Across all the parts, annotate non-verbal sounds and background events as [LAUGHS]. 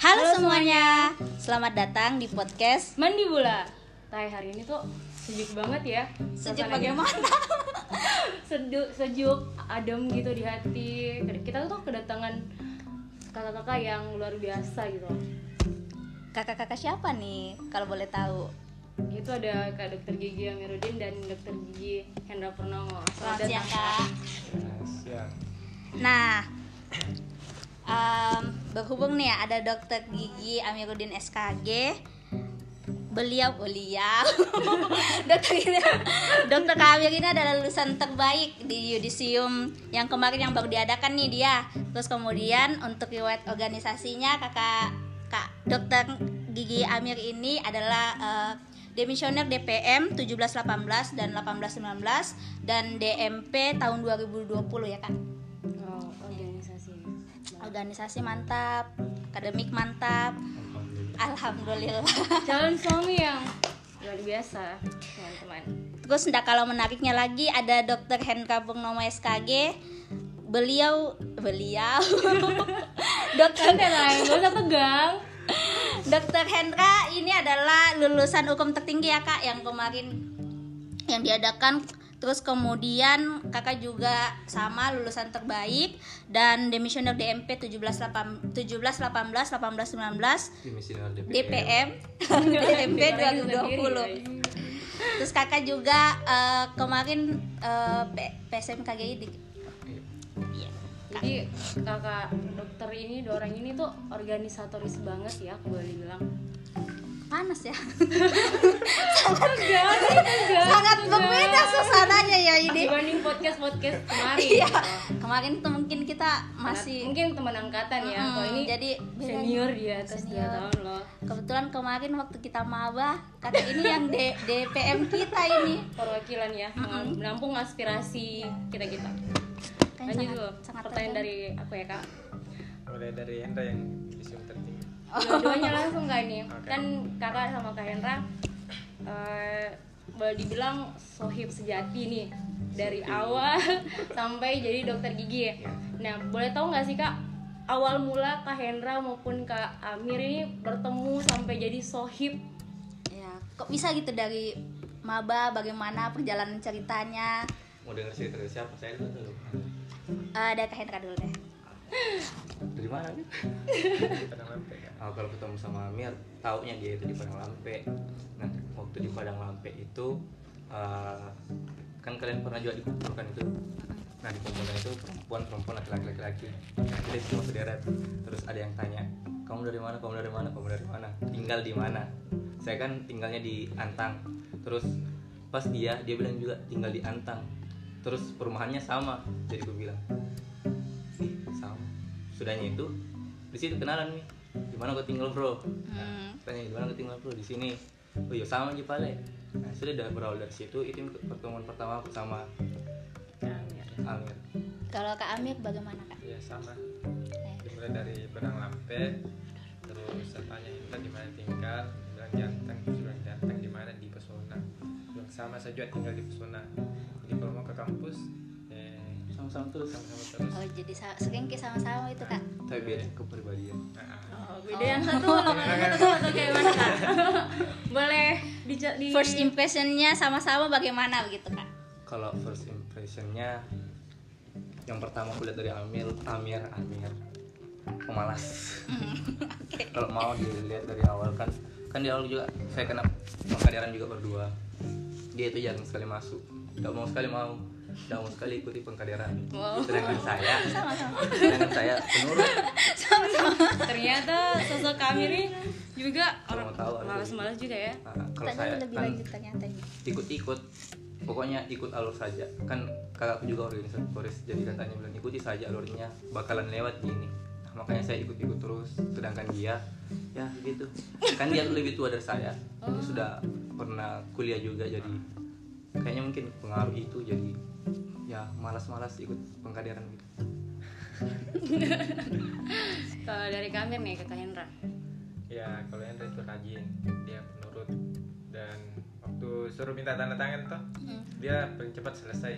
Halo semuanya, selamat datang di podcast Mandi Bula. Tai hari ini tuh sejuk banget ya. Sejuk bagaimana? [LAUGHS] Sejuk, sejuk, adem gitu di hati. Kita tuh kedatangan kakak-kakak yang luar biasa gitu. Kakak-kakak siapa nih kalau boleh tahu? Itu ada Kak Dokter Gigi Amiruddin dan Dokter Gigi Hendra Purnomo. Selamat siang kak. Siang. Nah, em, berhubung nih ada Dokter Gigi Amiruddin SKG. Beliau, beliau, [LAUGHS] dokter ini, dokter Amir ini adalah lulusan terbaik di yudisium yang kemarin yang baru diadakan nih dia. Terus kemudian untuk riwayat organisasinya kakak kak dokter Gigi Amir ini adalah eh, demisioner DPM 1718 dan 1819 dan DMP tahun 2020 ya kak. Oh, organisasi. Organisasi mantap, akademik mantap, alhamdulillah. Calon suami yang [LAUGHS] luar biasa, teman-teman. Terus ndak kalau menariknya lagi ada Dr. Hendra Purnomo SKG. Beliau beliau [LAUGHS] Dokter gak usah tegang. Dokter Hendra ini adalah lulusan hukum tertinggi ya kak yang kemarin yang diadakan terus kemudian kakak juga sama lulusan terbaik dan demisioner DMP 17 18 17 18 18 19 Dimisi dengan DPM. DPM DMP Digoreng sendiri, 2020 guys. terus kakak juga eh, kemarin eh, P- PSMKGI di Iya. Jadi kakak dokter ini, dua orang ini tuh organisatoris banget ya, aku boleh bilang. Panas ya Tegang, tegang. sangat berbeda suasananya ya ini Dibanding podcast-podcast kemarin. iya kemarin tuh mungkin kita masih mungkin teman angkatan ya. Mm, Kalau ini jadi senior di atas Senior. 2 tahun loh. kebetulan kemarin waktu kita maba kakak ini yang D- DPM kita ini Perwakilan ya, menampung aspirasi kita-kita. Kayaknya Lanjut sangat- dulu. sangat Pertanyaan dari aku ya, Kak. Mulai dari Hendra yang. Dua-duanya [LAUGHS] langsung kak ini Oke. kan kakak sama kak Hendra eh, boleh dibilang sohib sejati nih dari awal [LAUGHS] sampai jadi dokter gigi ya. Nah boleh tahu nggak sih kak awal mula kak Hendra maupun kak Amir ini bertemu sampai jadi sohib ya kok bisa gitu dari maba bagaimana perjalanan ceritanya Mau denger cerita siapa? Saya dulu dulu. Eh, dari Kak Hendra dulu deh Dari mana? Padang Lampe. Oh, kalau ketemu sama Amir, taunya dia itu di Padang Lampe. Nah, waktu di Padang Lampe itu eh, kan kalian pernah juga dikumpulkan itu. Nah, dikumpulkan itu perempuan, perempuan, laki-laki, laki-laki. Nah, kita semua sederet. Terus ada yang tanya, kamu dari mana? Kamu dari mana? Kamu dari mana? Tinggal di mana? Saya kan tinggalnya di Antang. Terus pas dia, dia bilang juga tinggal di Antang. Terus perumahannya sama. Jadi gue bilang. Sudahnya itu di situ kenalan nih. Di mana kau tinggal bro? Hmm. Tanya di mana kau tinggal bro? Di sini. Oh iya sama aja pale. Nah, sudah dari berawal dari situ itu pertemuan pertama aku sama Amir. kalau Kak Amir bagaimana Kak Ya sama. Dimulai dari Padang Lampe, terus saya tanya Intan di mana tinggal, bilang Saya bilang Janteng di mana di Pesona. Bilang sama saya juga tinggal di Pesona. Jadi kalau mau ke kampus, Sama-sama terus. sama-sama terus. oh jadi sa- sering ke sama-sama itu Kak Tapi beda kepribadian. Nah, oh, beda yang satu yang satu atau kayak mana kak [LAUGHS] boleh di, di first impressionnya sama-sama bagaimana begitu Kak Kalau first impressionnya yang pertama aku lihat dari Amir, Amir, Amir pemalas. [LAUGHS] Kalau mau dilihat dari awal kan, kan di awal juga saya kena pengkaderan juga berdua. Dia itu jarang sekali masuk, tidak mau sekali mau, mau sekali ikuti pengkaderan. Sedangkan saya, sedangkan saya penurut. ternyata sosok kami ini juga Kalau orang malas-malas juga ya. Nah, kalau saya lebih kan lanjut ternyata ikut-ikut. Pokoknya ikut alur saja. Kan kakakku juga organisatoris jadi katanya bilang ikuti saja alurnya. Bakalan lewat gini. Nah, makanya saya ikut-ikut terus. Sedangkan dia ya gitu. Kan dia lebih tua dari saya. Dia sudah pernah kuliah juga jadi kayaknya mungkin pengaruh itu jadi ya malas-malas ikut pengkaderan gitu. [LAUGHS] Kalau dari kami nih ke Kak Hendra. Ya kalau Hendra itu rajin, dia penurut dan waktu suruh minta tanda tangan tuh, dia paling cepat selesai.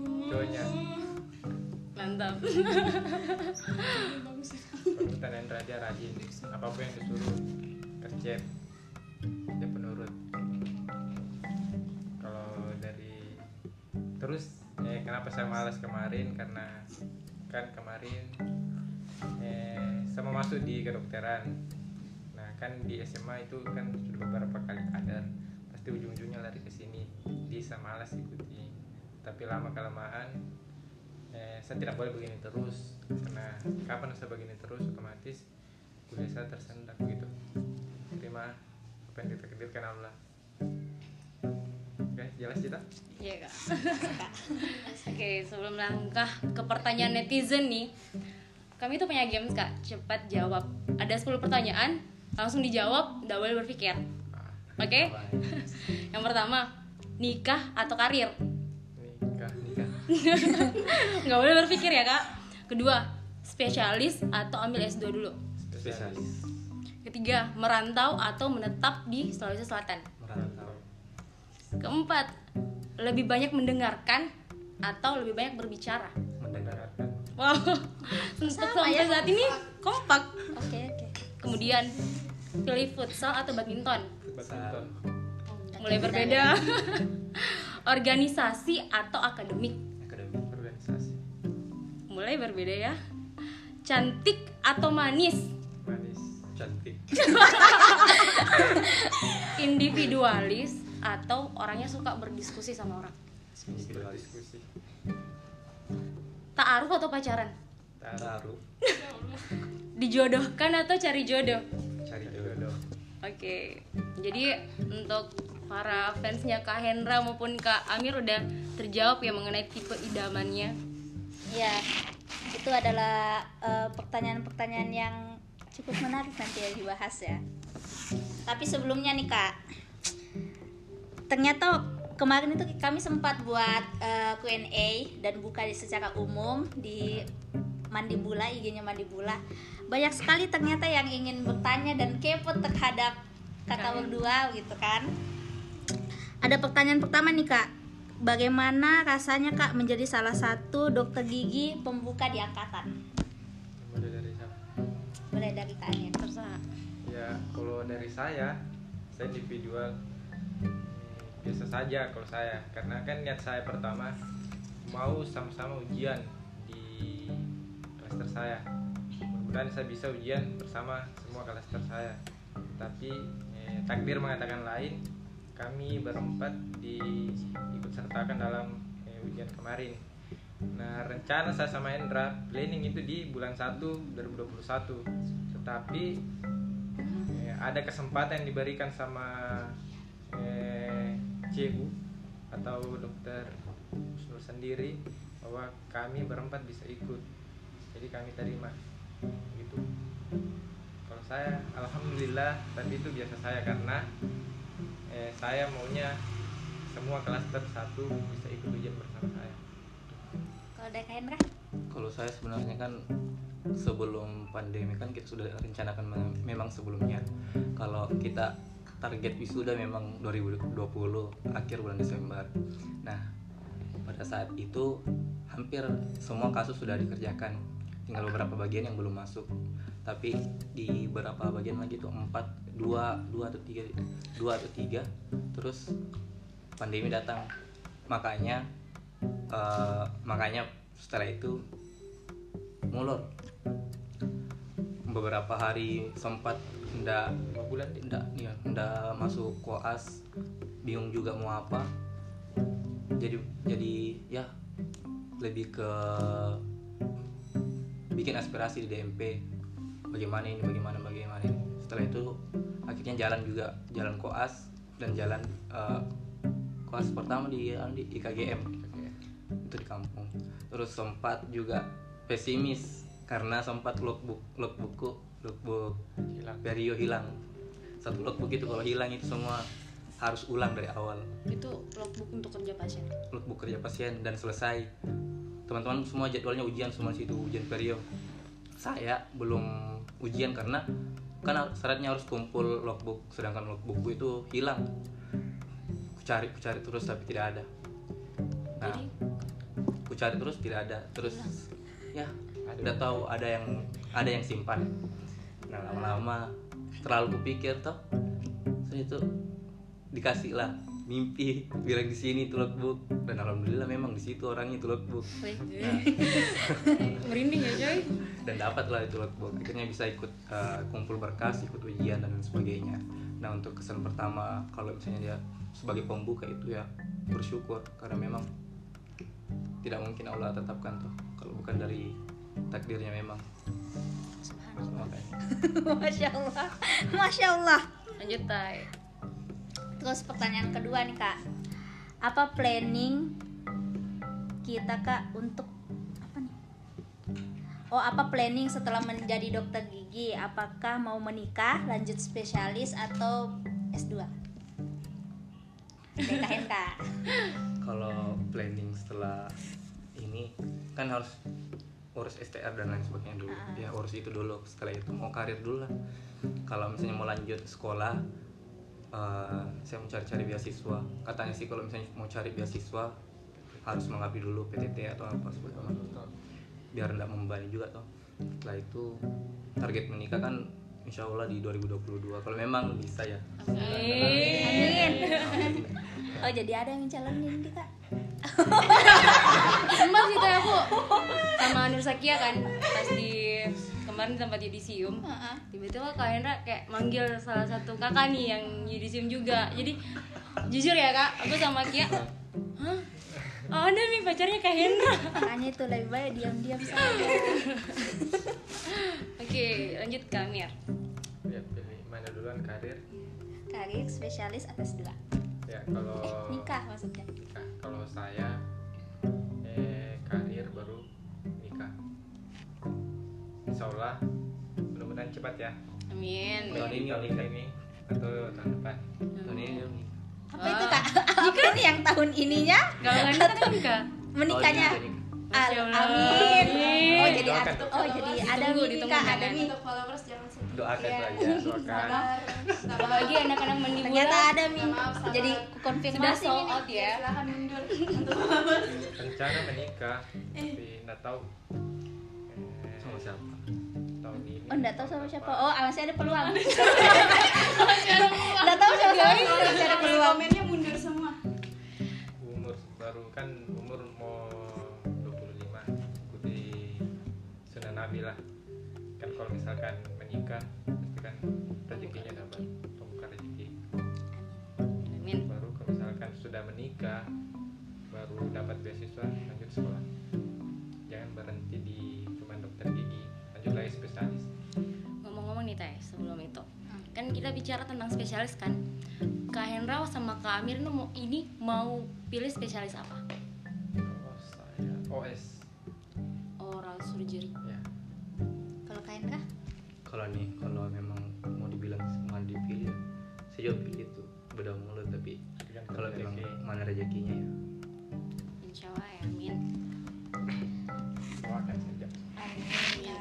Cowoknya. mantap. Kalau kita Nendra dia rajin apa pun yang disuruh kerjep dia penurut. Kalau dari terus kenapa saya malas kemarin? Karena kan kemarin eh, sama masuk di kedokteran. Nah kan di SMA itu kan sudah beberapa kali kadar. Pasti ujung-ujungnya lari ke sini. Bisa malas ikuti. Tapi lama kelamaan eh, saya tidak boleh begini terus. Karena kapan saya begini terus otomatis kuliah saya tersendat begitu terima apa yang ditakdirkan Allah jelas kita Iya kak. [LAUGHS] Oke sebelum langkah ke pertanyaan netizen nih, kami tuh punya games kak, cepat jawab. Ada 10 pertanyaan, langsung dijawab, tidak boleh berpikir. Oke? [LAUGHS] Yang pertama, nikah atau karir? nikah nikah [LAUGHS] Nggak boleh berpikir ya kak. Kedua, spesialis atau ambil S2 dulu. spesialis Ketiga, merantau atau menetap di Sulawesi Selatan. Keempat, lebih banyak mendengarkan atau lebih banyak berbicara. mendengarkan Wow, untuk sampai ya. saat ini kompak. Oke oke. Kemudian pilih futsal atau badminton. badminton Mulai berbeda. [LAUGHS] Organisasi atau akademik. akademik organisasi Mulai berbeda ya. Cantik atau manis. manis cantik [LAUGHS] Individualis atau orangnya suka berdiskusi sama orang. individualis diskusi Ta'aruf atau pacaran? taruh Dijodohkan atau cari jodoh? cari jodoh Oke, jadi untuk para fansnya Kak Hendra maupun Kak Amir udah terjawab ya mengenai tipe idamannya. Ya, itu adalah eh, pertanyaan-pertanyaan yang cukup menarik nanti ya dibahas ya. Tapi sebelumnya nih kak, ternyata kemarin itu kami sempat buat eh, Q&A dan buka di secara umum di Mandibula, IG-nya Mandibula. Banyak sekali ternyata yang ingin bertanya dan kepo terhadap kakak berdua gitu kan. Ada pertanyaan pertama nih kak, bagaimana rasanya kak menjadi salah satu dokter gigi pembuka di angkatan? mulai dari siapa Mulai dari kak Anya. Terserah. ya kalau dari saya saya individual biasa saja kalau saya. Karena kan niat saya pertama mau sama-sama ujian di klaster saya. Mudah-mudahan saya bisa ujian bersama semua klaster saya. Tapi eh, takdir mengatakan lain kami berempat diikut sertakan dalam eh, ujian kemarin. Nah, rencana saya sama Endra planning itu di bulan 1 2021. Tetapi eh, ada kesempatan yang diberikan sama eh, CU atau dokter Husnul sendiri bahwa kami berempat bisa ikut. Jadi kami terima gitu. Kalau saya alhamdulillah tapi itu biasa saya karena eh, saya maunya semua klaster satu bisa ikut ujian bersama saya. Kalau dari kak Hendra? kalau saya sebenarnya kan sebelum pandemi kan kita sudah rencanakan me- memang sebelumnya kalau kita target wisuda memang 2020 akhir bulan Desember. Nah pada saat itu hampir semua kasus sudah dikerjakan. Tinggal beberapa bagian yang belum masuk. Tapi di beberapa bagian lagi itu empat dua dua atau tiga dua atau tiga terus pandemi datang. Makanya eh, makanya setelah itu mulur beberapa hari sempat ndak Dua bulan ndak ya ndak masuk koas bingung juga mau apa. Jadi jadi ya lebih ke bikin aspirasi di DMP bagaimana ini bagaimana bagaimana ini. Setelah itu akhirnya jalan juga jalan koas dan jalan eh, koas pertama di, di IKGM itu di kampung. Terus sempat juga pesimis karena sempat logbook logbookku logbook hilang. Vario hilang. Satu logbook itu kalau hilang itu semua harus ulang dari awal. Itu logbook untuk kerja pasien. logbook kerja pasien dan selesai. Teman-teman semua jadwalnya ujian semua situ ujian Vario. Saya belum ujian karena kan syaratnya harus kumpul logbook sedangkan logbookku itu hilang. Ku cari ku cari terus tapi tidak ada. Nah Jadi? ku cari terus tidak ada. Terus ya udah tahu ada yang ada yang simpan. Nah lama-lama terlalu kupikir toh. Saya itu dikasih lah mimpi bilang di sini itu logbook. Dan alhamdulillah memang di situ orangnya itu logbook. Nah, [LAUGHS] merinding ya coy dan dapat lah itu logbook. Akhirnya bisa ikut uh, kumpul berkas ikut ujian dan lain sebagainya. Nah untuk kesan pertama kalau misalnya dia sebagai pembuka itu ya bersyukur. Karena memang tidak mungkin Allah tetapkan tuh kalau bukan dari takdirnya memang. [LAUGHS] Masya Allah Masya Allah lanjut tay Terus pertanyaan kedua nih kak Apa planning kita kak untuk apa nih? Oh apa planning setelah menjadi dokter gigi? Apakah mau menikah, lanjut spesialis atau S2? Nikahin kak [LAUGHS] kalau planning setelah ini kan harus urus STR dan lain sebagainya dulu. Ya urus itu dulu setelah itu. Mau karir dulu lah. Kalau misalnya mau lanjut sekolah eh, saya mau cari-cari beasiswa. Katanya sih kalau misalnya mau cari beasiswa harus mengabdi dulu PTT atau apa sebagainya. Biar tidak membebani juga toh. Setelah itu target menikah kan insya Allah di 2022 kalau memang bisa ya. Amin. Oh jadi ada yang calonin nih [LAUGHS] sempat sih tay aku sama Nur Sakia kan pas di kemarin tempat yudisium Heeh. tiba-tiba kak Hendra kayak manggil salah satu kakak nih yang yudisium juga. Jadi jujur ya kak aku sama Kia hah? Ada nih pacarnya kak Hendra. Makanya itu lebih baik diam-diam saja. Oke lanjut kak Mir ya pilih mana duluan karir? Karir spesialis atas dua. Ya kalau Eh nikah maksudnya. nikah. Kalau saya karir baru nikah insya Allah mudah-mudahan cepat ya amin Tahun ini, tahun tahun ini atau tahun depan tahun ini. Apa itu kak? Apa ini yang tahun ininya? kalau nggak nikah kan nikah Menikahnya? Oh, Al-. Amin. Oh jadi Doakan. ada, oh jadi ada kak, ada jangan. nih. untuk followers jangan sedih doakan Iya. saja doakan apalagi mendibula Ternyata ada nih. Maaf, salah. Jadi sudah konfirmasi sold ini. out ya. Silahkan mundur. [LAUGHS] Rencana menikah tapi nggak tahu. Eh, sama siapa? tahun ini Oh enggak [LAUGHS] tahu sama siapa. Oh masih ada peluang. Enggak tahu siapa. siapa. Masih ada peluang. komennya mundur semua. Umur baru kan umur mau 25 ikuti sunnah nabi lah. Kan kalau misalkan menikah menikah baru dapat beasiswa lanjut sekolah. Jangan berhenti di cuma dokter gigi lanjut lagi spesialis. Ngomong-ngomong nih Teh sebelum itu. Kan kita bicara tentang spesialis kan? Kak Hendra sama Kak Amir ini mau, ini mau pilih spesialis apa? kalau saya OS Oral surgery. Ya. Kalau kain kah? kalau nih kalau memang mau dibilang mau dipilih saya juga pilih itu beda mulut tapi kalau memang mana rezekinya ya? Insya Allah ya amin. Doakan saja. Ya.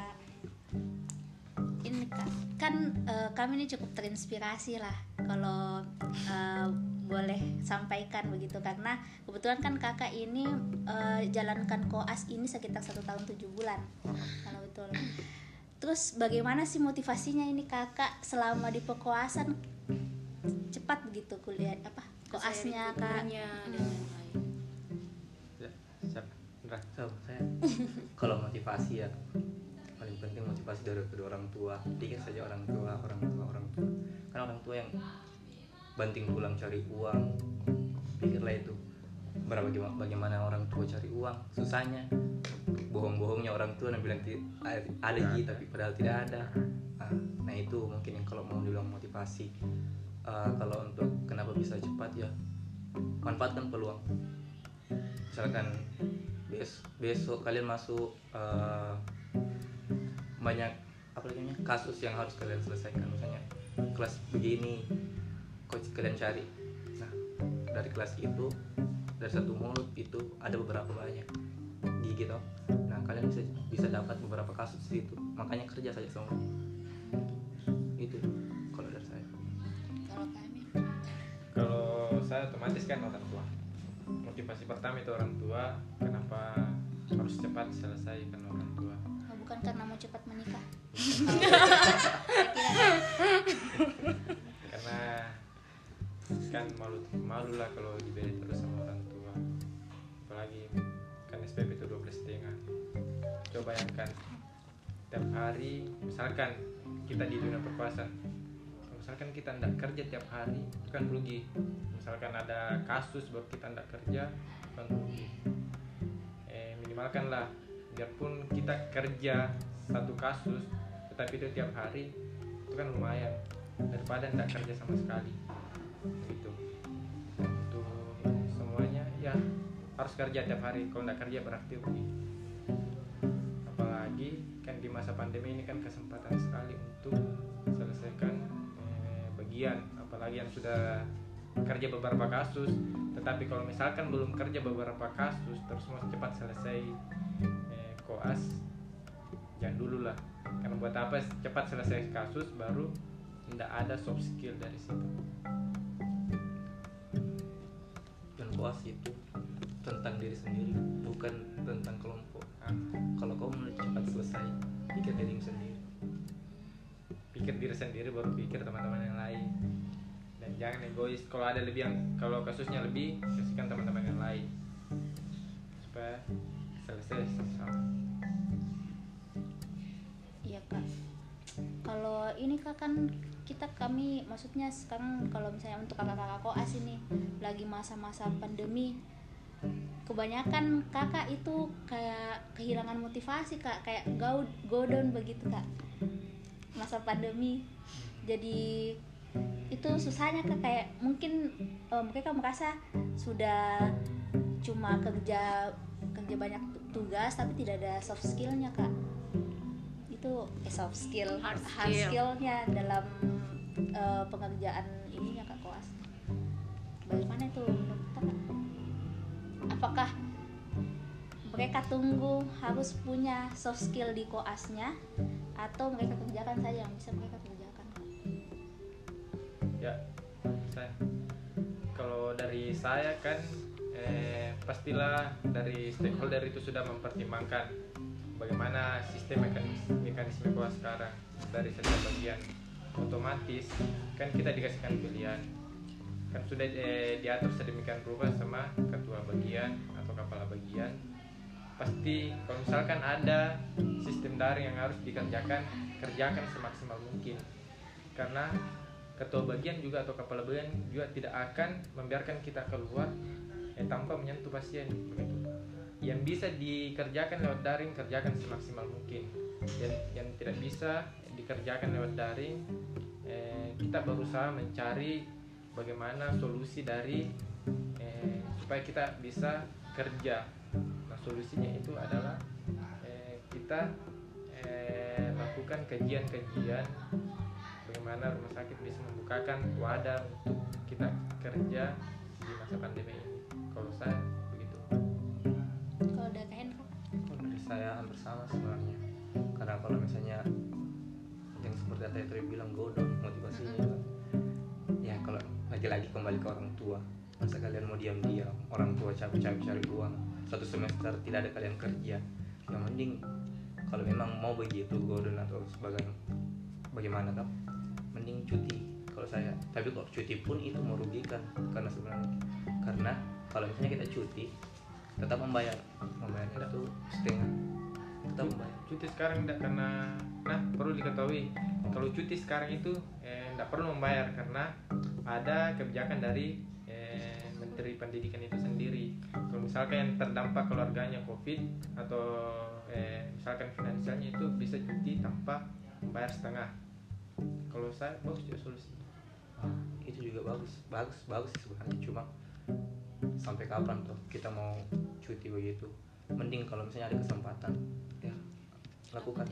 Ini kan eh, kami ini cukup terinspirasi lah kalau eh, boleh sampaikan begitu. Karena kebetulan kan kakak ini eh, jalankan koas ini sekitar satu tahun tujuh bulan kalau betul. Terus bagaimana sih motivasinya ini kakak selama di pekoasan cepat begitu kuliah apa koasnya kak? Dan lain-lain. Ya saya. [LAUGHS] Kalau motivasi ya paling penting motivasi dari kedua orang tua. Dikit saja orang tua orang tua orang tua. Kan orang tua yang banting tulang cari uang. Pikirlah itu. Berapa bagaimana, bagaimana orang tua cari uang? Susahnya. Bohong-bohongnya orang tua dan bilang "Ti- ada ji tapi padahal tidak ada. Nah, nah itu mungkin yang kalau mau dibilang motivasi Eh, kalau untuk kenapa bisa cepat ya manfaatkan peluang. Misalkan bes besok kalian masuk eh, banyak apa namanya kasus yang harus kalian selesaikan. Misalnya kelas begini coach kalian cari. Nah dari kelas itu dari satu mulut itu ada beberapa banyak gigi toh nah kalian bisa bisa dapat beberapa kasus di situ. Makanya kerja saja semua itu saya otomatis kan orang tua. Motivasi pertama itu orang tua kenapa harus cepat selesaikan orang tua? Oh, bukan karena mau cepat menikah. [LAUGHS] Karena kan malu malu lah kalau dibeli terus sama orang tua. Apalagi kan SPP itu 12 setengah. Coba bayangkan tiap hari misalkan kita di dunia perkuasaan misalkan kita tidak kerja tiap hari itu kan rugi. Misalkan ada kasus baru kita tidak kerja itu kan rugi. Eh, minimalkan lah biarpun kita kerja satu kasus tetapi itu tiap hari itu kan lumayan. Daripada tidak kerja sama sekali. Gitu. Untuk semuanya ya harus kerja tiap hari. Kalau tidak kerja berarti rugi. Apalagi kan di masa pandemi ini kan kesempatan sekali untuk selesaikan bagian apalagi yang sudah kerja beberapa kasus tetapi kalau misalkan belum kerja beberapa kasus terus mau cepat selesai eh, koas jangan dulu lah. Karena buat apa cepat selesai kasus baru tidak ada soft skill dari situ. Dan koas itu tentang diri sendiri bukan tentang kelompok. Ah, kalau kau mau cepat selesai pikir dirimu sendiri pikir diri sendiri baru pikir teman-teman yang lain. Dan jangan egois kalau ada lebih yang kalau kasusnya lebih kasihkan teman-teman yang lain. Supaya selesai sama Iya kak. Kalau ini kak kan kita kami maksudnya sekarang kalau misalnya untuk kakak-kakak koas ini lagi masa-masa pandemi kebanyakan kakak itu kayak kehilangan motivasi kak. Kayak go go down begitu kak masa pandemi. Jadi itu susahnya kak. Kayak mungkin eh, mereka merasa sudah cuma kerja kerja banyak tugas tapi tidak ada soft skillnya kak. Itu eh, soft skill Hard hard skill. skillnya dalam eh, pengerjaan ininya kak koas bagaimana itu menurut kakak? Apakah mereka tunggu harus punya soft skill di koasnya atau mereka kerjakan saja yang bisa mereka kerjakan. Ya saya. Kalau dari saya kan eh, pastilah dari stakeholder itu sudah mempertimbangkan bagaimana sistem mekanisme, mekanisme kuas sekarang. Dari setiap bagian otomatis kan kita dikasihkan pilihan. Kan sudah eh, diatur sedemikian rupa sama ketua bagian atau kepala bagian pasti kalau misalkan ada sistem daring yang harus dikerjakan kerjakan semaksimal mungkin. Karena ketua bagian juga atau kepala bagian juga tidak akan membiarkan kita keluar eh, tanpa menyentuh pasien yang bisa dikerjakan lewat daring kerjakan semaksimal mungkin. Dan yang tidak bisa dikerjakan lewat daring eh, kita berusaha mencari bagaimana solusi dari eh, supaya kita bisa kerja nah solusinya itu adalah eh, kita eh, lakukan kajian-kajian bagaimana rumah sakit bisa membukakan wadah untuk kita kerja di masa pandemi ini. Kalau saya begitu. Kalau kak Kalau dari saya hampir sama sebenarnya. Karena kalau misalnya yang seperti yang tadi bilang godong motivasinya ya kalau lagi-lagi kembali ke orang tua masa kalian mau diam-diam? Orang tua capek-capek cari uang. Satu semester tidak ada kalian kerja. Yang mending kalau memang mau begitu godon atau sebagai bagaimana kan mending cuti kalau saya. Tapi kok cuti pun itu merugikan. Karena sebenarnya karena kalau misalnya kita cuti tetap membayar. Membayarnya itu setengah. Tetap membayar. cuti sekarang tidak karena nah perlu diketahui. Kalau cuti sekarang itu eh, tidak perlu membayar karena ada kebijakan dari Menteri Pendidikan itu sendiri. Kalau misalkan yang terdampak keluarganya COVID atau eh, misalkan finansialnya itu bisa cuti tanpa membayar setengah. Kalau saya bagus juga solusi. Ah, itu juga bagus. Bagus bagus sih sebenarnya. Cuma sampai kapan tuh kita mau cuti begitu? Mending kalau misalnya ada kesempatan ya lakukan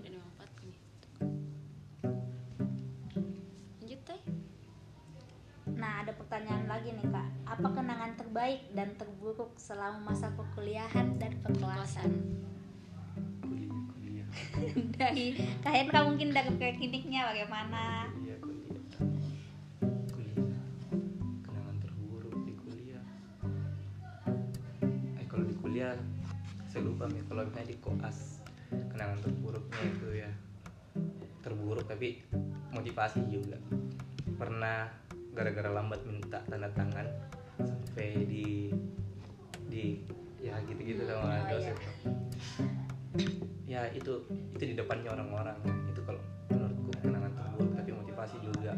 Nah, ada pertanyaan lagi nih Kak. Apa kenangan terbaik dan terburuk selama masa perkuliahan dan kuliah kuliah. Dari Kak Hendra mungkin dari kliniknya bagaimana? kuliah kuliah. Kuliah. Kenangan terburuk di kuliah. Eh kalau di kuliah saya lupa nih kalau misalnya di koas kenangan terburuknya itu ya. Terburuk tapi motivasi juga. Pernah gara-gara lambat minta tanda tangan sampai di di ya gitu-gitu sama Oh, dosen ya itu itu di depannya orang-orang. Itu kalau menurutku kenangan terburuk tapi motivasi juga.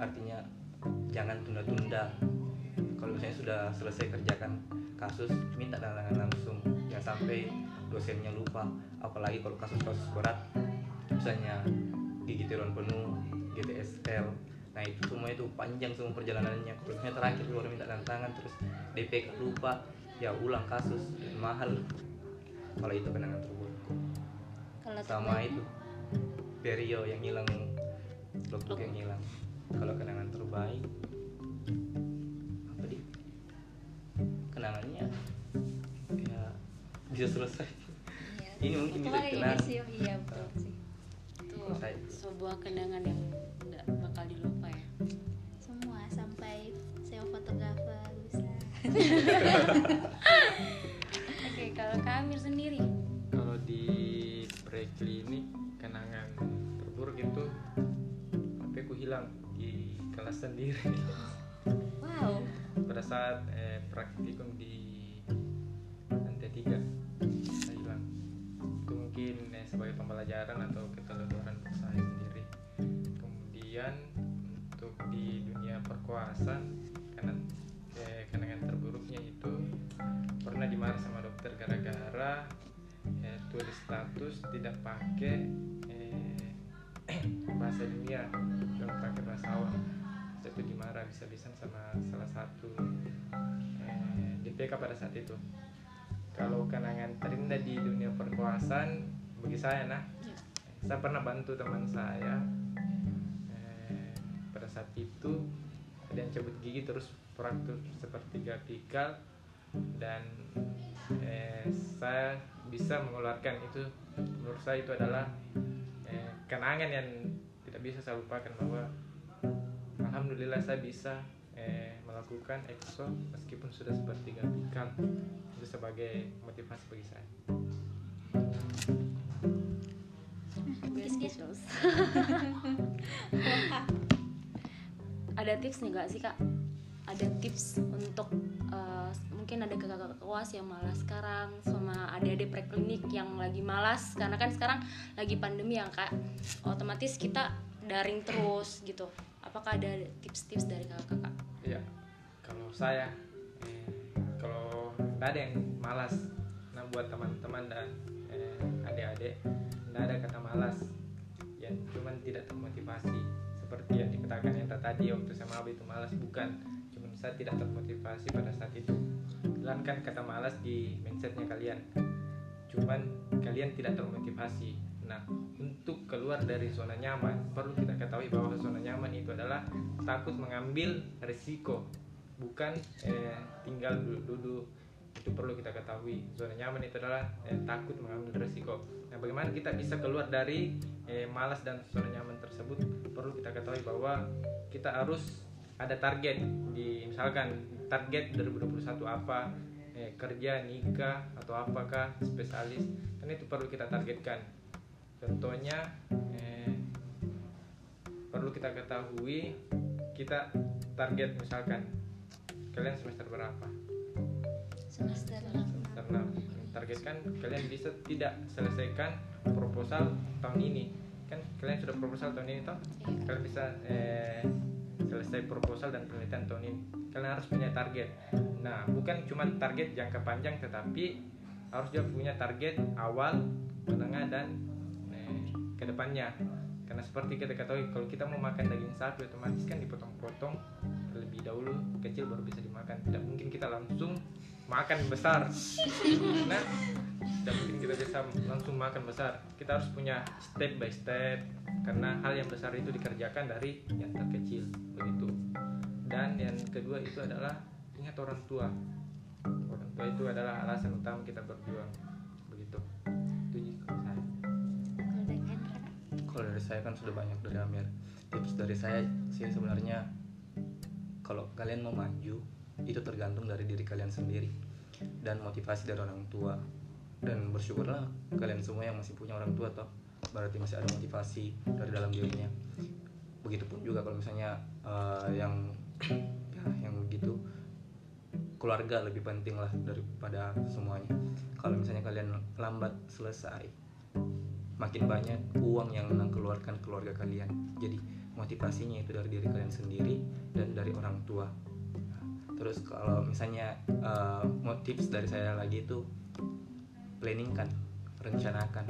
Artinya jangan tunda-tunda. Kalau misalnya sudah selesai kerjakan kasus minta tanda tangan langsung. Ya sampai dosennya lupa. Apalagi kalau kasus-kasus berat misalnya gigi tiruan penuh GTSL nah itu semua itu panjang semua perjalanannya. Misalnya terakhir baru minta tanda tangan terus DPK lupa. Ya ulang kasus dan mahal. Kalau itu kenangan terburukku kalau sama itu Perio yang hilang logbook yang hilang. Kalau kenangan terbaik apa di kenangannya ya bisa selesai. Iya. ini mungkin bisa dikenang. ini sih, iya betul sih. Itu sebuah kenangan yang tidak bakal dilupa semua saya fotografer bisa. [LAUGHS] Oke kalau Kak Amir sendiri? Kalau di preklinik kenangan terburuk itu HP ku hilang di kelas sendiri. [LAUGHS] Wow. Pada saat eh, praktikum di lantai tiga saya hilang. Itu mungkin eh, sebagai pembelajaran atau keteledoran untuk saya sendiri. Kemudian untuk di dunia perkuasaan karena eh, kenangan terburuknya itu. Pernah dimarah sama dokter gara-gara eh, tulis status tidak pakai eh, [CLEARS THROAT] bahasa dunia cuma pakai bahasa awam. Saya itu dimarah bisa-bisan sama salah satu eh, DPK pada saat itu. Kalau kenangan terindah di dunia perkuasaan bagi saya nah saya pernah bantu teman saya eh, pada saat itu ada yang cabut gigi terus fraktur sepertiga pikal dan eh, saya bisa mengeluarkan itu menurut saya itu adalah eh, kenangan yang tidak bisa saya lupakan bahwa alhamdulillah saya bisa eh, melakukan exo meskipun sudah sepertiga pikal itu sebagai motivasi bagi saya. Kisses. [LAUGHS] [LAUGHS] ada tips nih gak sih kak ada tips untuk eh, mungkin ada kakak kelas yang malas sekarang sama adik-adik preklinik yang lagi malas. Karena kan sekarang lagi pandemi ya kak. Otomatis kita daring terus gitu. Apakah ada tips-tips dari kakak-kakak? Iya, kalau saya eh, kalau nggak ada yang malas, nah buat teman-teman dan eh, adik-adik nggak ada kata malas, yang cuman tidak termotivasi seperti yang dikatakan yang tadi waktu saya mau itu malas bukan, cuman saya tidak termotivasi pada saat itu. Hilangkan kata malas di mindsetnya kalian, cuman kalian tidak termotivasi. Nah, untuk keluar dari zona nyaman, perlu kita ketahui bahwa zona nyaman itu adalah takut mengambil risiko, bukan eh, tinggal duduk-duduk. Itu perlu kita ketahui. Zona nyaman itu adalah eh, takut mengambil risiko. Nah, bagaimana kita bisa keluar dari eh, malas dan zona nyaman tersebut? Perlu kita ketahui bahwa kita harus ada target di misalkan target 2021 apa eh, kerja nikah atau apakah spesialis kan itu perlu kita targetkan contohnya eh, perlu kita ketahui kita target misalkan kalian semester berapa semester semester 6 targetkan kalian bisa tidak selesaikan proposal tahun ini. Kan kalian sudah proposal tahun ini toh? Kalian bisa eh, selesai proposal dan penelitian tahun ini. Kalian harus punya target. Nah bukan cuma target jangka panjang tetapi harus juga punya target awal menengah dan eh, ke depannya karena seperti kita ketahui kalau kita mau makan daging sapi otomatis kan dipotong-potong terlebih dahulu kecil baru bisa dimakan. Tidak mungkin kita langsung makan besar. Nah tidak mungkin kita bisa langsung makan besar. Kita harus punya step by step karena hal yang besar itu dikerjakan dari yang terkecil begitu. Dan yang kedua itu adalah ingat orang tua. Orang tua itu adalah alasan utama kita berjuang begitu. Itu saya. Kalau dari Hendra kalau dari saya kan sudah banyak dari Amir. Tips dari saya sih sebenarnya kalau kalian mau maju itu tergantung dari diri kalian sendiri dan motivasi dari orang tua. Dan bersyukurlah kalian semua yang masih punya orang tua toh. Berarti masih ada motivasi dari dalam dirinya. Begitupun juga kalau misalnya eh, yang [CLEARS THROAT] ya yang begitu keluarga lebih penting lah daripada semuanya. Kalau misalnya kalian lambat selesai makin banyak uang yang keluarkan keluarga kalian. Jadi motivasinya itu dari diri kalian sendiri dan dari orang tua terus kalau misalnya eh, mau tips dari saya lagi itu planning kan rencanakan.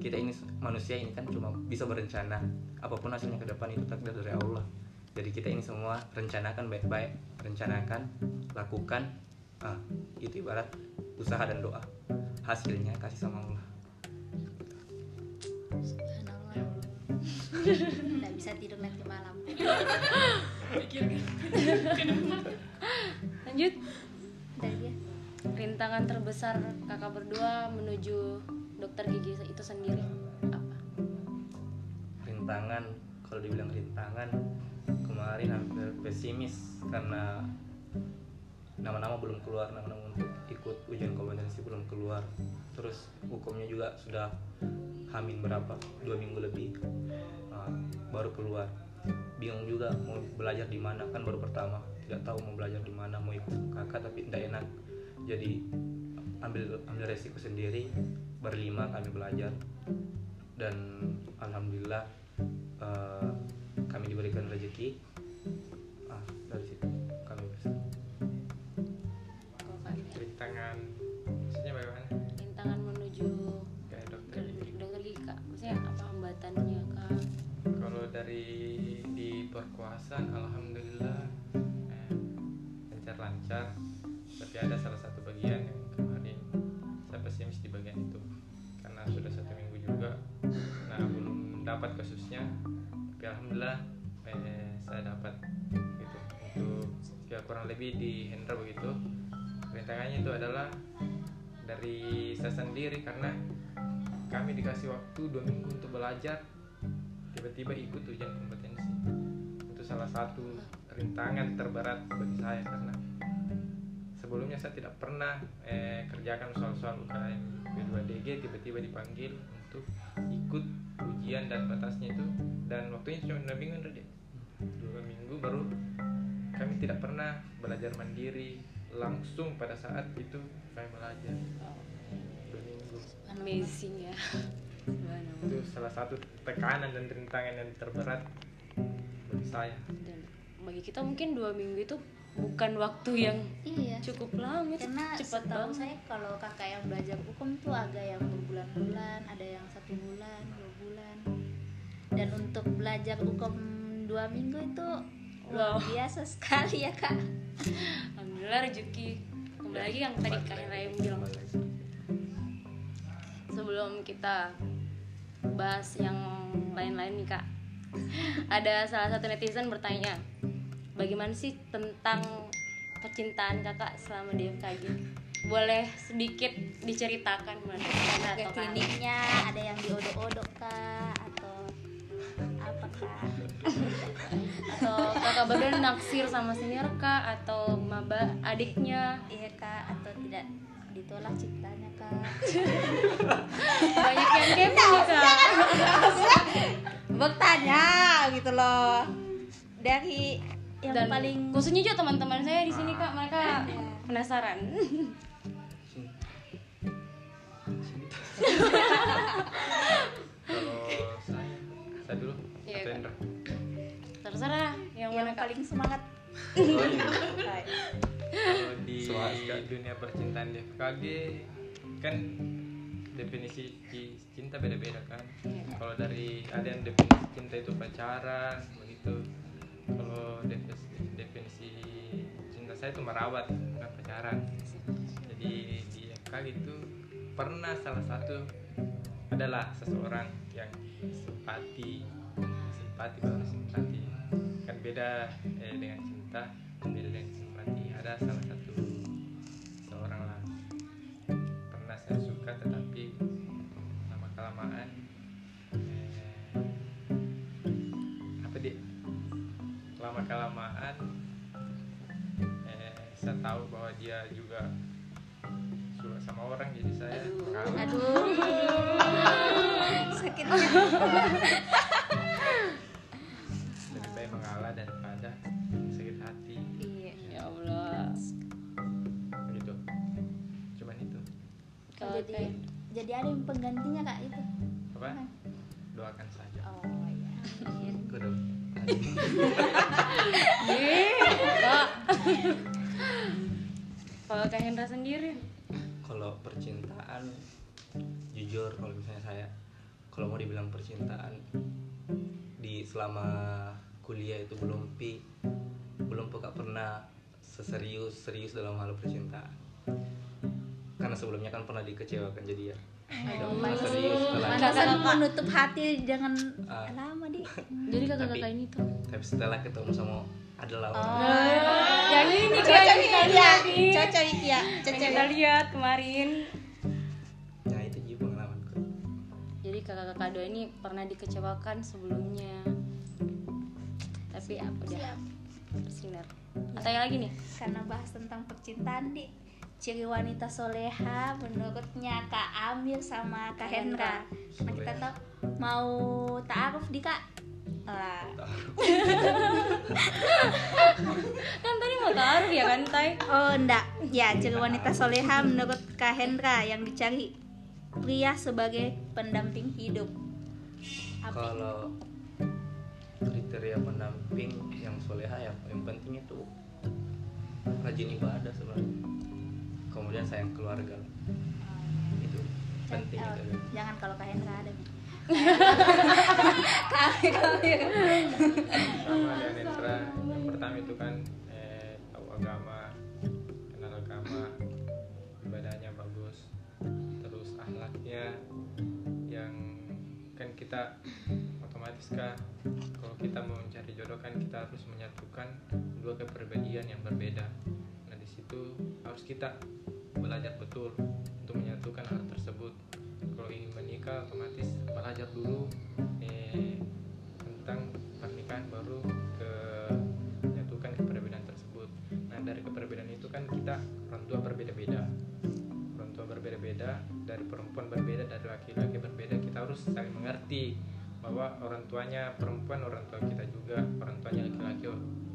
Kita ini manusia ini kan cuma bisa berencana apa pun hasilnya ke depan itu takdir dari Allah. Jadi kita ini semua rencanakan baik-baik rencanakan lakukan ah, itu ibarat usaha dan doa. Hasilnya kasih sama Allah. Subhanallah. [LAUGHS] Nggak bisa tidur nanti malam. [LAUGHS] lanjut. Dia. rintangan terbesar kakak berdua menuju dokter gigi itu sendiri apa? Rintangan kalau dibilang rintangan kemarin hampir pesimis karena nama-nama belum keluar nama-nama untuk ikut ujian kompetensi belum keluar. Terus hukumnya juga sudah hamin berapa dua minggu lebih Ah, baru keluar. Bingung juga mau belajar di mana kan baru pertama tidak tahu mau belajar di mana mau ikut kakak tapi tidak enak. Jadi ambil ambil resiko sendiri berlima kami belajar. Dan alhamdulillah eh, kami diberikan rezeki. Ah dari situ kami bisa rintangan maksudnya bagaimana? Rintangan menuju ke dokter. Gigi dokter gigi kak. Maksudnya apa hambatannya kak? Kalau dari di perkuasaan alhamdulillah lancar-lancar tapi ada salah satu bagian yang kemarin saya pesimis di bagian itu. Karena sudah satu minggu juga nah belum dapat kasusnya. Tapi alhamdulillah eh, saya dapat gitu. Untuk ya kurang lebih di handle begitu. Rintangannya itu adalah dari saya sendiri karena kami dikasih waktu dua minggu untuk belajar tiba-tiba ikut ujian kompetensi. Itu salah satu rintangan terberat bagi saya karena sebelumnya saya tidak pernah eh, kerjakan soal-soal UKM B2DG tiba-tiba dipanggil untuk ikut ujian dan batasnya itu. Dan waktunya cuma dua minggu Dek. dua minggu baru kami tidak pernah belajar mandiri langsung pada saat itu kami belajar. Dua minggu. Amazing ya. Itu salah satu tekanan dan rintangan yang terberat bagi saya. Dan bagi kita mungkin dua minggu itu bukan waktu yang Iya. cukup lama itu Karena cepat banget saya kalau kakak yang belajar hukum tuh ada yang berbulan-bulan, ada yang satu bulan, dua bulan. Dan untuk belajar hukum dua minggu itu luar Wow. biasa sekali ya kak. alhamdulillah rezeki kembali lagi yang tadi kak Raya bilang sebelum kita bahas yang lain-lain nih kak ada salah satu netizen bertanya bagaimana sih tentang percintaan kakak selama di FKG boleh sedikit diceritakan mana atau kliniknya ada yang diodok-odok kak atau apa kak? atau kakak berdua naksir sama senior kak atau maba adiknya? Iya kak atau tidak. Ditolak cintanya kak? banyak yang kepo nih kak. Bertanya gitu loh. Dari yang dan paling khususnya juga teman-teman saya di sini kak. Mereka penasaran. Kalau saya saya dulu Iya, atau. Indra terserah. Yang, yang mana kak? Paling semangat. kalau di dunia percintaan di FKG kan definisi ci- cinta beda-beda kan. Iya, kalau dari ada yang definisi cinta itu pacaran begitu kalau definisi, definisi cinta saya itu merawat bukan pacaran. Jadi di FKG itu pernah salah satu adalah seseorang yang simpati simpati baru simpati kan beda eh, dengan cinta beda dengan simpati. Ada salah satu seorang lah. Pernah saya suka tetapi lama kelamaan lama kelamaan eh, saya tahu bahwa dia juga suka sama orang jadi saya aduh. aduh. Sakit lebih baik mengalah daripada sakit hati. Iya. Ya Allah. Begitu cuman itu. Kalau jadi kayak jadi ada yang penggantinya kak itu? Apa? Doakan saja. Oh iya. Dong. Kak. kalau Kak Hendra sendiri Kalau percintaan, jujur kalau misalnya saya, kalau mau dibilang percintaan di selama kuliah itu belum pi, belum peka pernah seserius serius dalam hal percintaan. Karena sebelumnya kan pernah dikecewakan jadi ya. Serius setelah Pantasan menutup hati dengan Ah. lama di [LAUGHS] jadi kakak-kakak ini tuh. tapi setelah ketemu sama adalah yang ini cocok iki ya cocok ya cocok kita lihat kemarin. Nah itu juga pengalamanku. jadi kakak-kakak dua ini pernah dikecewakan sebelumnya. Tapi apa udah? Bersinar atau yang lagi nih? Karena bahas tentang percintaan di ciri wanita soleha menurutnya Kak Amir sama Kak Hendra. Nah kita tahu mau taaruf di Kak? Lah. [LAUGHS] Kan tadi mau taruh ya kan tay oh enggak ya ciri wanita soleha menurut Kak Hendra yang dicari pria sebagai pendamping hidup. Apa? Kalau kriteria pendamping yang soleha ya yang penting itu rajin ibadah sebenarnya. Sayang keluarga. Itu penting Oh, itu. jangan kalau Kak Hendra ada kami kami sama dengan Netra yang pertama itu kan eh, tahu agama kenal agama ibadahnya bagus terus akhlaknya yang kan kita otomatis kan kalau kita mau mencari jodoh kan kita harus menyatukan dua kepribadian yang berbeda nah di situ harus kita belajar betul untuk menyatukan hal tersebut kalau ingin menikah otomatis belajar dulu eh, tentang pernikahan baru ke menyatukan keperbedaan tersebut. Nah dari keperbedaan itu kan kita orang tua berbeda-beda, orang tua berbeda-beda, dari perempuan berbeda, dari laki-laki berbeda. Kita harus saling mengerti bahwa orang tuanya perempuan, orang tua kita juga, orang tuanya laki-laki,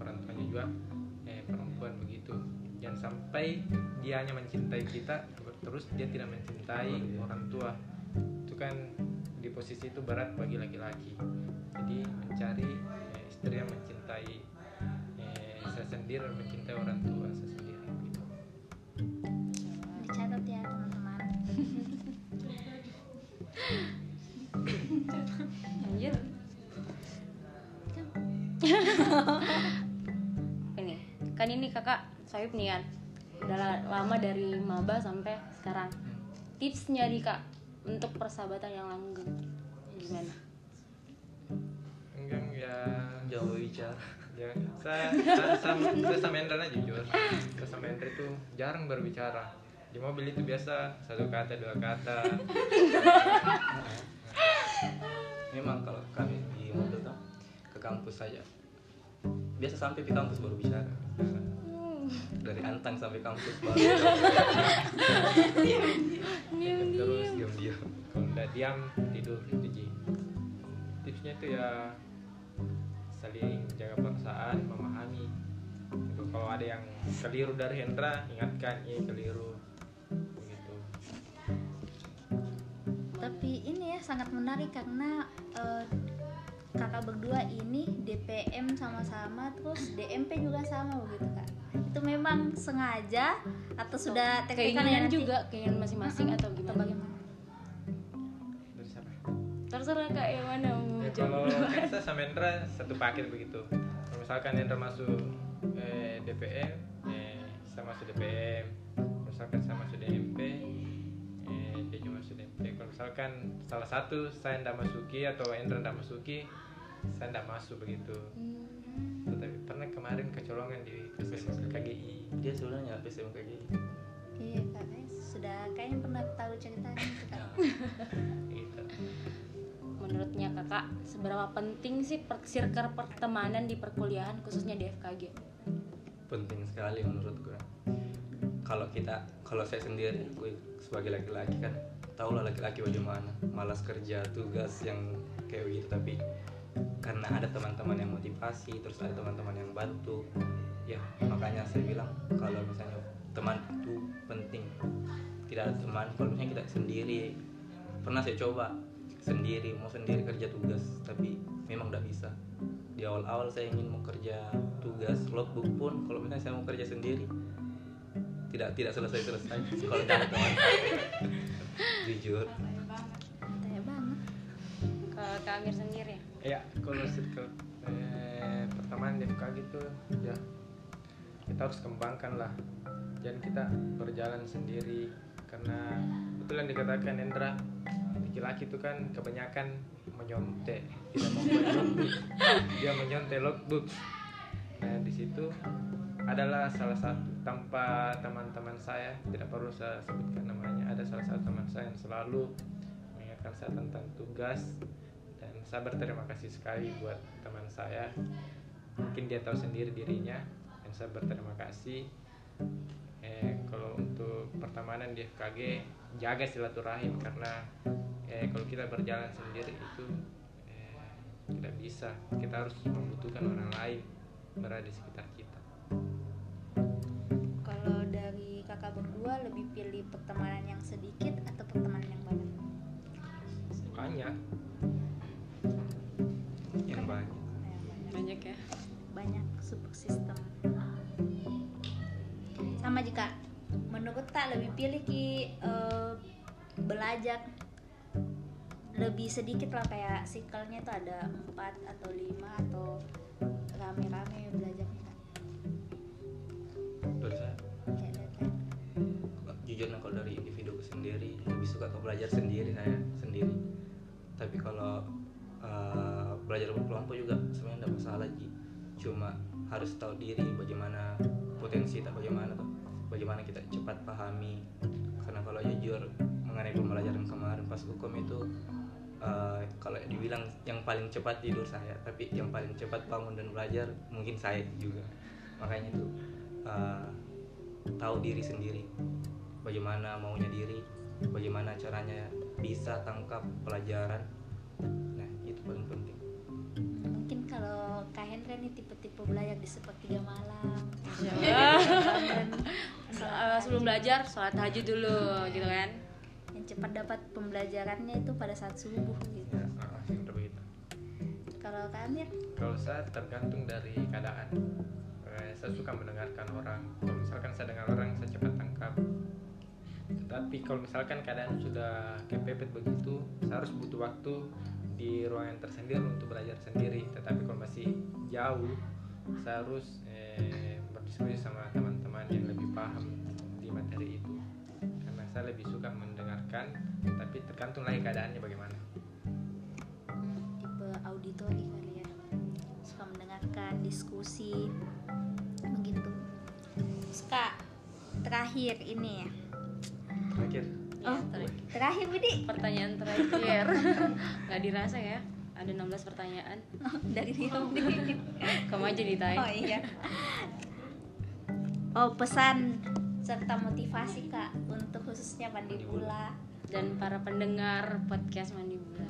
orang tuanya juga eh, perempuan begitu. Jangan sampai dia hanya mencintai kita, terus dia tidak mencintai orang tua. Itu kan di posisi itu berat bagi laki-laki jadi mencari eh, istri yang mencintai eh, saya sendiri dan mencintai orang tua saya sendiri gitu. dicatat ya teman-teman Anjir. [LAUGHS] ini kan ini kakak Soyub nih kan udah la- lama dari maba sampai sekarang. Tipsnya nih kak untuk persahabatan yang langgeng. Gimana? Enggak ya Jauh bicara. ya saya saya sama saya sama Hendra jujur saya sama Hendra itu jarang berbicara. Di mobil itu biasa satu kata dua kata. Memang kalau kami di mobil tuh ke kampus saja. Biasa sampai di kampus baru bicara. Dari Antang sampai kampus baru. terus Diam-diam. kalau udah diam tidur itu Ji. tipsnya itu ya saling jaga perasaan memahami Gitu. kalau ada yang keliru dari Hendra ingatkan ini keliru begitu tapi ini ya sangat menarik karena eh, kakak berdua ini DPM sama-sama terus DMP juga sama begitu kak itu memang sengaja atau sudah teknikan ya keinginan nanti? juga keinginan masing-masing atau atau gimana bagaimana dari siapa terserah kak yang mana mau Ya, jawab kalau [LAUGHS] saya sama Hendra satu paket begitu. Kalau misalkan Hendra masuk eh, DPM, eh, saya masuk DPM. Kalau misalkan saya masuk DMP, eh, dia juga masuk DMP. Kalau misalkan salah satu saya tidak masuki atau Hendra tidak masuki, saya tidak masuk begitu. Tetapi pernah kemarin kecolongan di PSM KGI. Dia sebenarnya PSM kayak gini. iya kak eh, sudah kayaknya pernah tahu ceritanya itu kak [LAUGHS] Gitu. menurutnya kakak seberapa penting sih per circle pertemanan di perkuliahan khususnya di FKG Penting sekali menurut gue. Kalau kita, kalau saya sendiri, gue sebagai laki-laki kan tau lah laki-laki bagaimana malas kerja tugas yang kayak begitu tapi karena ada teman-teman yang motivasi terus ada teman-teman yang bantu. Ya makanya saya bilang kalau misalnya teman itu penting. Tidak ada teman kalau misalnya kita sendiri. Pernah saya coba sendiri mau sendiri kerja tugas tapi memang tidak bisa. Di awal-awal saya ingin mau kerja tugas logbook pun kalau misalnya saya mau kerja sendiri tidak tidak selesai selesai kalau tidak ada teman. [LAUGHS] Jujur. Banget. Kalau Kak Amir sendiri ya kalau circle eh, pertemanan di FKG itu ya. Kita harus kembangkan lah. Jangan kita berjalan sendiri karena betul yang dikatakan Endra laki-laki itu kan kebanyakan menyontek. Tidak mau logbook. Dia menyontek logbook. Nah di situ adalah salah satu tanpa teman-teman saya tidak perlu saya sebutkan namanya ada salah satu teman saya yang selalu mengingatkan saya tentang tugas saya berterima kasih sekali buat teman saya. Mungkin dia tahu sendiri dirinya dan saya berterima kasih. Eh, kalau untuk pertemanan di FKG jaga silaturahim karena eh, kalau kita berjalan sendiri itu eh, tidak bisa. Kita harus membutuhkan orang lain berada di sekitar kita. Kalau dari kakak berdua lebih pilih pertemanan yang sedikit atau pertemanan yang banyak? banyak banyak. ya Banyak support system. Sama jika menurut tak lebih pilih ki eh, belajar lebih sedikit lah kayak sikelnya tuh ada empat atau lima atau rame-rame belajarnya Kak? dari saya jujur nah kalau dari individu sendiri lebih suka ke belajar sendiri saya sendiri tapi kalau uh, belajar berkelompok juga sebenarnya tidak masalah Ji. Cuma harus tahu diri bagaimana potensi tak bagaimana bagaimana kita cepat pahami. Karena kalau jujur mengenai pembelajaran kemarin pas hukum itu uh, kalau dibilang yang paling cepat tidur saya tapi yang paling cepat bangun dan belajar mungkin saya juga. Makanya itu uh, tahu diri sendiri. Bagaimana maunya diri bagaimana caranya bisa tangkap pelajaran. Nah itu paling penting kalau Kak Hendra nih tipe-tipe belajar di sepertiga malam. Bangun, [LAUGHS] eh, sebelum belajar sholat tahajud dulu gitu kan? Yang cepat dapat pembelajarannya itu pada saat subuh gitu. ya seperti itu. Kalau Kak Amir, kalau saya tergantung dari keadaan. Eh, saya suka mendengarkan orang. Kalau misalkan saya dengar orang saya cepat tangkap. Tetapi kalau misalkan keadaan sudah kepepet begitu saya harus butuh waktu di ruangan tersendiri untuk belajar sendiri tetapi kalau masih jauh saya harus eh, berdiskusi sama teman-teman yang lebih paham di materi itu karena saya lebih suka mendengarkan tapi tergantung lagi keadaannya bagaimana tipe auditori kali ya. Suka mendengarkan diskusi begitu. Kak, terakhir ini ya. terakhir Oh, terakhir. terakhir Budi pertanyaan terakhir [LAUGHS] nggak dirasa ya ada 16 pertanyaan dari dia. kamu aja ditanya Oh iya. Oh, pesan serta motivasi Kak untuk khususnya Pandibula. dan para pendengar podcast mandi bulan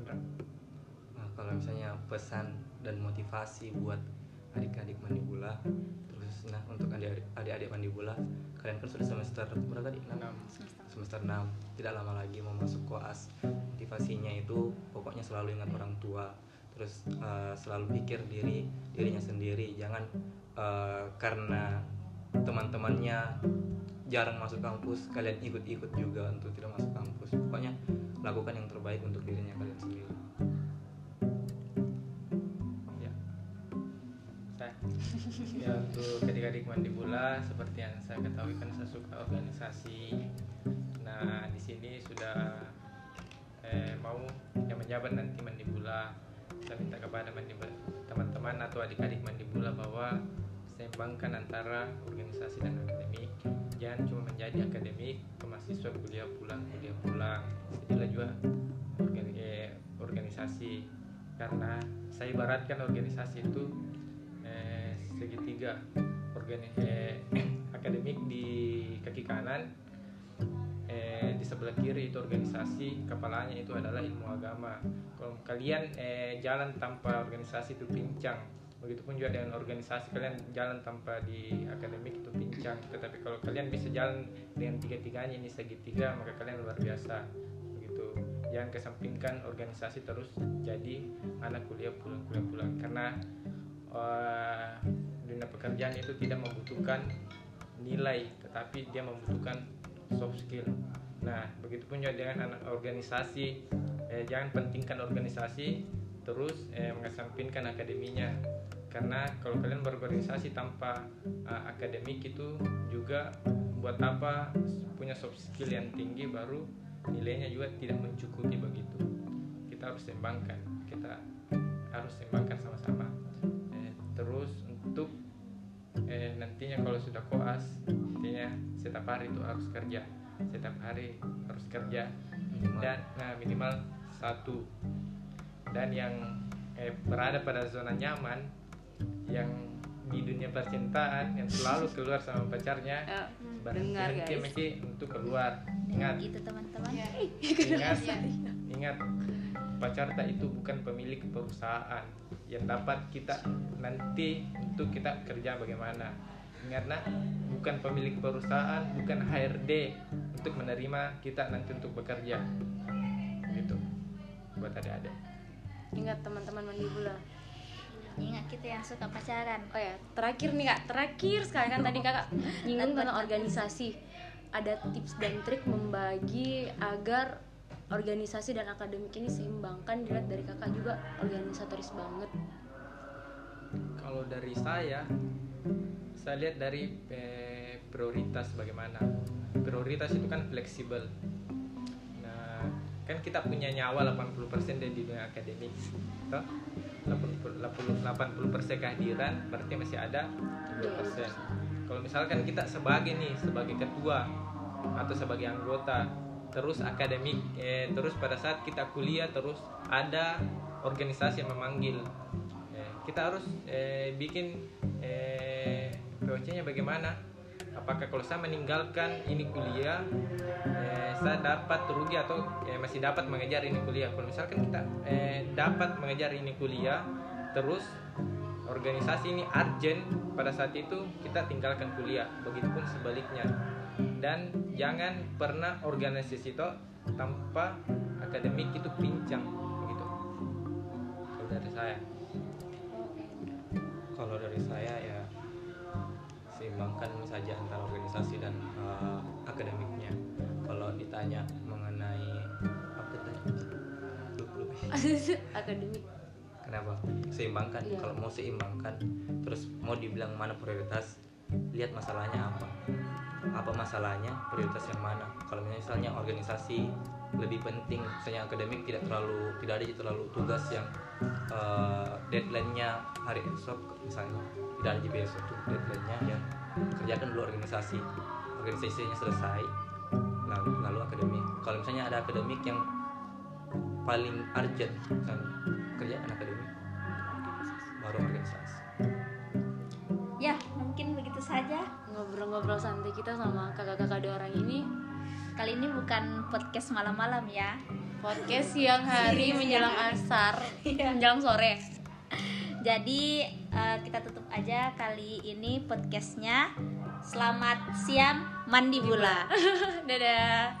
Indra? Nah, kalau misalnya pesan dan motivasi buat adik-adik mandibula nah untuk adik-adik adik-adik mandibula kalian kan sudah semester berapa tadi? Enam. semester. 6 tidak lama lagi mau masuk koas. Motivasinya itu pokoknya selalu ingat orang tua. Terus eh, selalu pikir diri dirinya sendiri. Jangan eh, karena teman-temannya jarang masuk kampus kalian ikut-ikut juga untuk tidak masuk kampus. Pokoknya lakukan yang terbaik untuk dirinya kalian sendiri ya untuk adik-adik mandibula seperti yang saya ketahui kan saya suka organisasi. Nah di sini sudah eh, mau yang menjabat nanti mandibula. Saya minta kepada teman-teman atau adik-adik mandibula bahwa seimbangkan antara organisasi dan akademik. Jangan cuma menjadi akademik, ke mahasiswa kuliah pulang, kuliah pulang. Jadilah juga eh, organisasi karena saya ibaratkan organisasi itu segitiga organi eh, [CLEARS THROAT] akademik di kaki kanan. Eh, sebelah kiri itu organisasi kepalanya itu adalah ilmu agama. Kalau kalian eh, jalan tanpa organisasi itu pincang. Begitupun juga dengan organisasi kalian jalan tanpa di akademik itu pincang. Tetapi kalau kalian bisa jalan dengan tiga-tiganya ini segitiga maka kalian luar biasa. Begitu. Jangan kesampingkan organisasi terus jadi anak kuliah pulang kuliah pulang karena eh, dunia pekerjaan itu tidak membutuhkan nilai tetapi dia membutuhkan soft skill. Nah begitupun juga dengan anak organisasi eh, jangan pentingkan organisasi terus eh, mengesampingkan akademinya. Karena kalau kalian berorganisasi tanpa uh, akademik itu juga buat apa? Punya soft skill yang tinggi baru nilainya juga tidak mencukupi begitu. Kita harus seimbangkan kita harus seimbangkan sama-sama. Eh, terus untuk eh, nantinya kalau sudah koas nantinya setiap hari itu harus kerja. Setiap hari harus kerja. Minimal. dan nah minimal satu. Dan yang eh, berada pada zona nyaman yang di dunia percintaan yang selalu keluar sama pacarnya Eh, dengar berhenti guys. Mesti untuk keluar. Ingat. gitu teman-teman. Ingat. [LAUGHS] Ingat pacar tak itu bukan pemilik perusahaan yang dapat kita nanti untuk kita kerja bagaimana. Nak bukan pemilik perusahaan bukan HRD untuk menerima kita nanti untuk bekerja. Gitu. Buat adik-adik. Ingat teman-teman mandibula ingat kita yang suka pacaran. Oh ya terakhir nih kak. Terakhir sekali kan tadi kakak. Nyinggung tentang organisasi. Ada tips dan trik membagi agar organisasi dan akademik ini seimbang kan dilihat dari kakak juga organisatoris banget. Kalau dari saya saya lihat dari eh, prioritas bagaimana. Prioritas itu kan fleksibel. Nah kan kita punya nyawa 80% dari dunia akademik toh? 80 80% kehadiran berarti masih ada 2% kalau misalkan kita sebagai nih sebagai ketua atau sebagai anggota terus akademik eh, terus pada saat kita kuliah terus ada organisasi yang memanggil. Eh, kita harus eh, bikin eh, POC-nya bagaimana? Apakah kalau saya meninggalkan ini kuliah eh, saya dapat rugi atau eh, masih dapat mengejar ini kuliah? Kalau misalkan kita eh, dapat mengejar ini kuliah terus organisasi ini urgent pada saat itu kita tinggalkan kuliah. Begitupun sebaliknya dan jangan pernah organisasi itu tanpa akademik itu pincang begitu. Kalau dari saya. Kalau dari saya ya seimbangkan saja antara organisasi dan eh, akademiknya. Kalau ditanya mengenai apa tadi? [LAUGHS] Akademik. Kenapa? Seimbangkan. Iya. kalau mau seimbangkan terus mau dibilang mana prioritas lihat masalahnya apa apa masalahnya? Prioritas yang mana? Kalau misalnya organisasi lebih penting misalnya akademik tidak terlalu tidak ada terlalu tugas yang eh, deadline-nya hari esok misalnya. Tidak ada besok tuh deadline-nya ya. Kerjakan dulu organisasi. Organisasinya selesai lalu lalu akademik. Kalau misalnya ada akademik yang paling urgent misalnya kerjaan akademik baru organisasi begitu saja. Ngobrol-ngobrol santai kita sama kakak-kakak dua orang ini. Kali ini bukan podcast malam-malam ya. Podcast siang hari menjelang asar menjelang sore. Jadi eh, kita tutup aja kali ini podcastnya. Selamat siang mandi bula [LAUGHS] dadah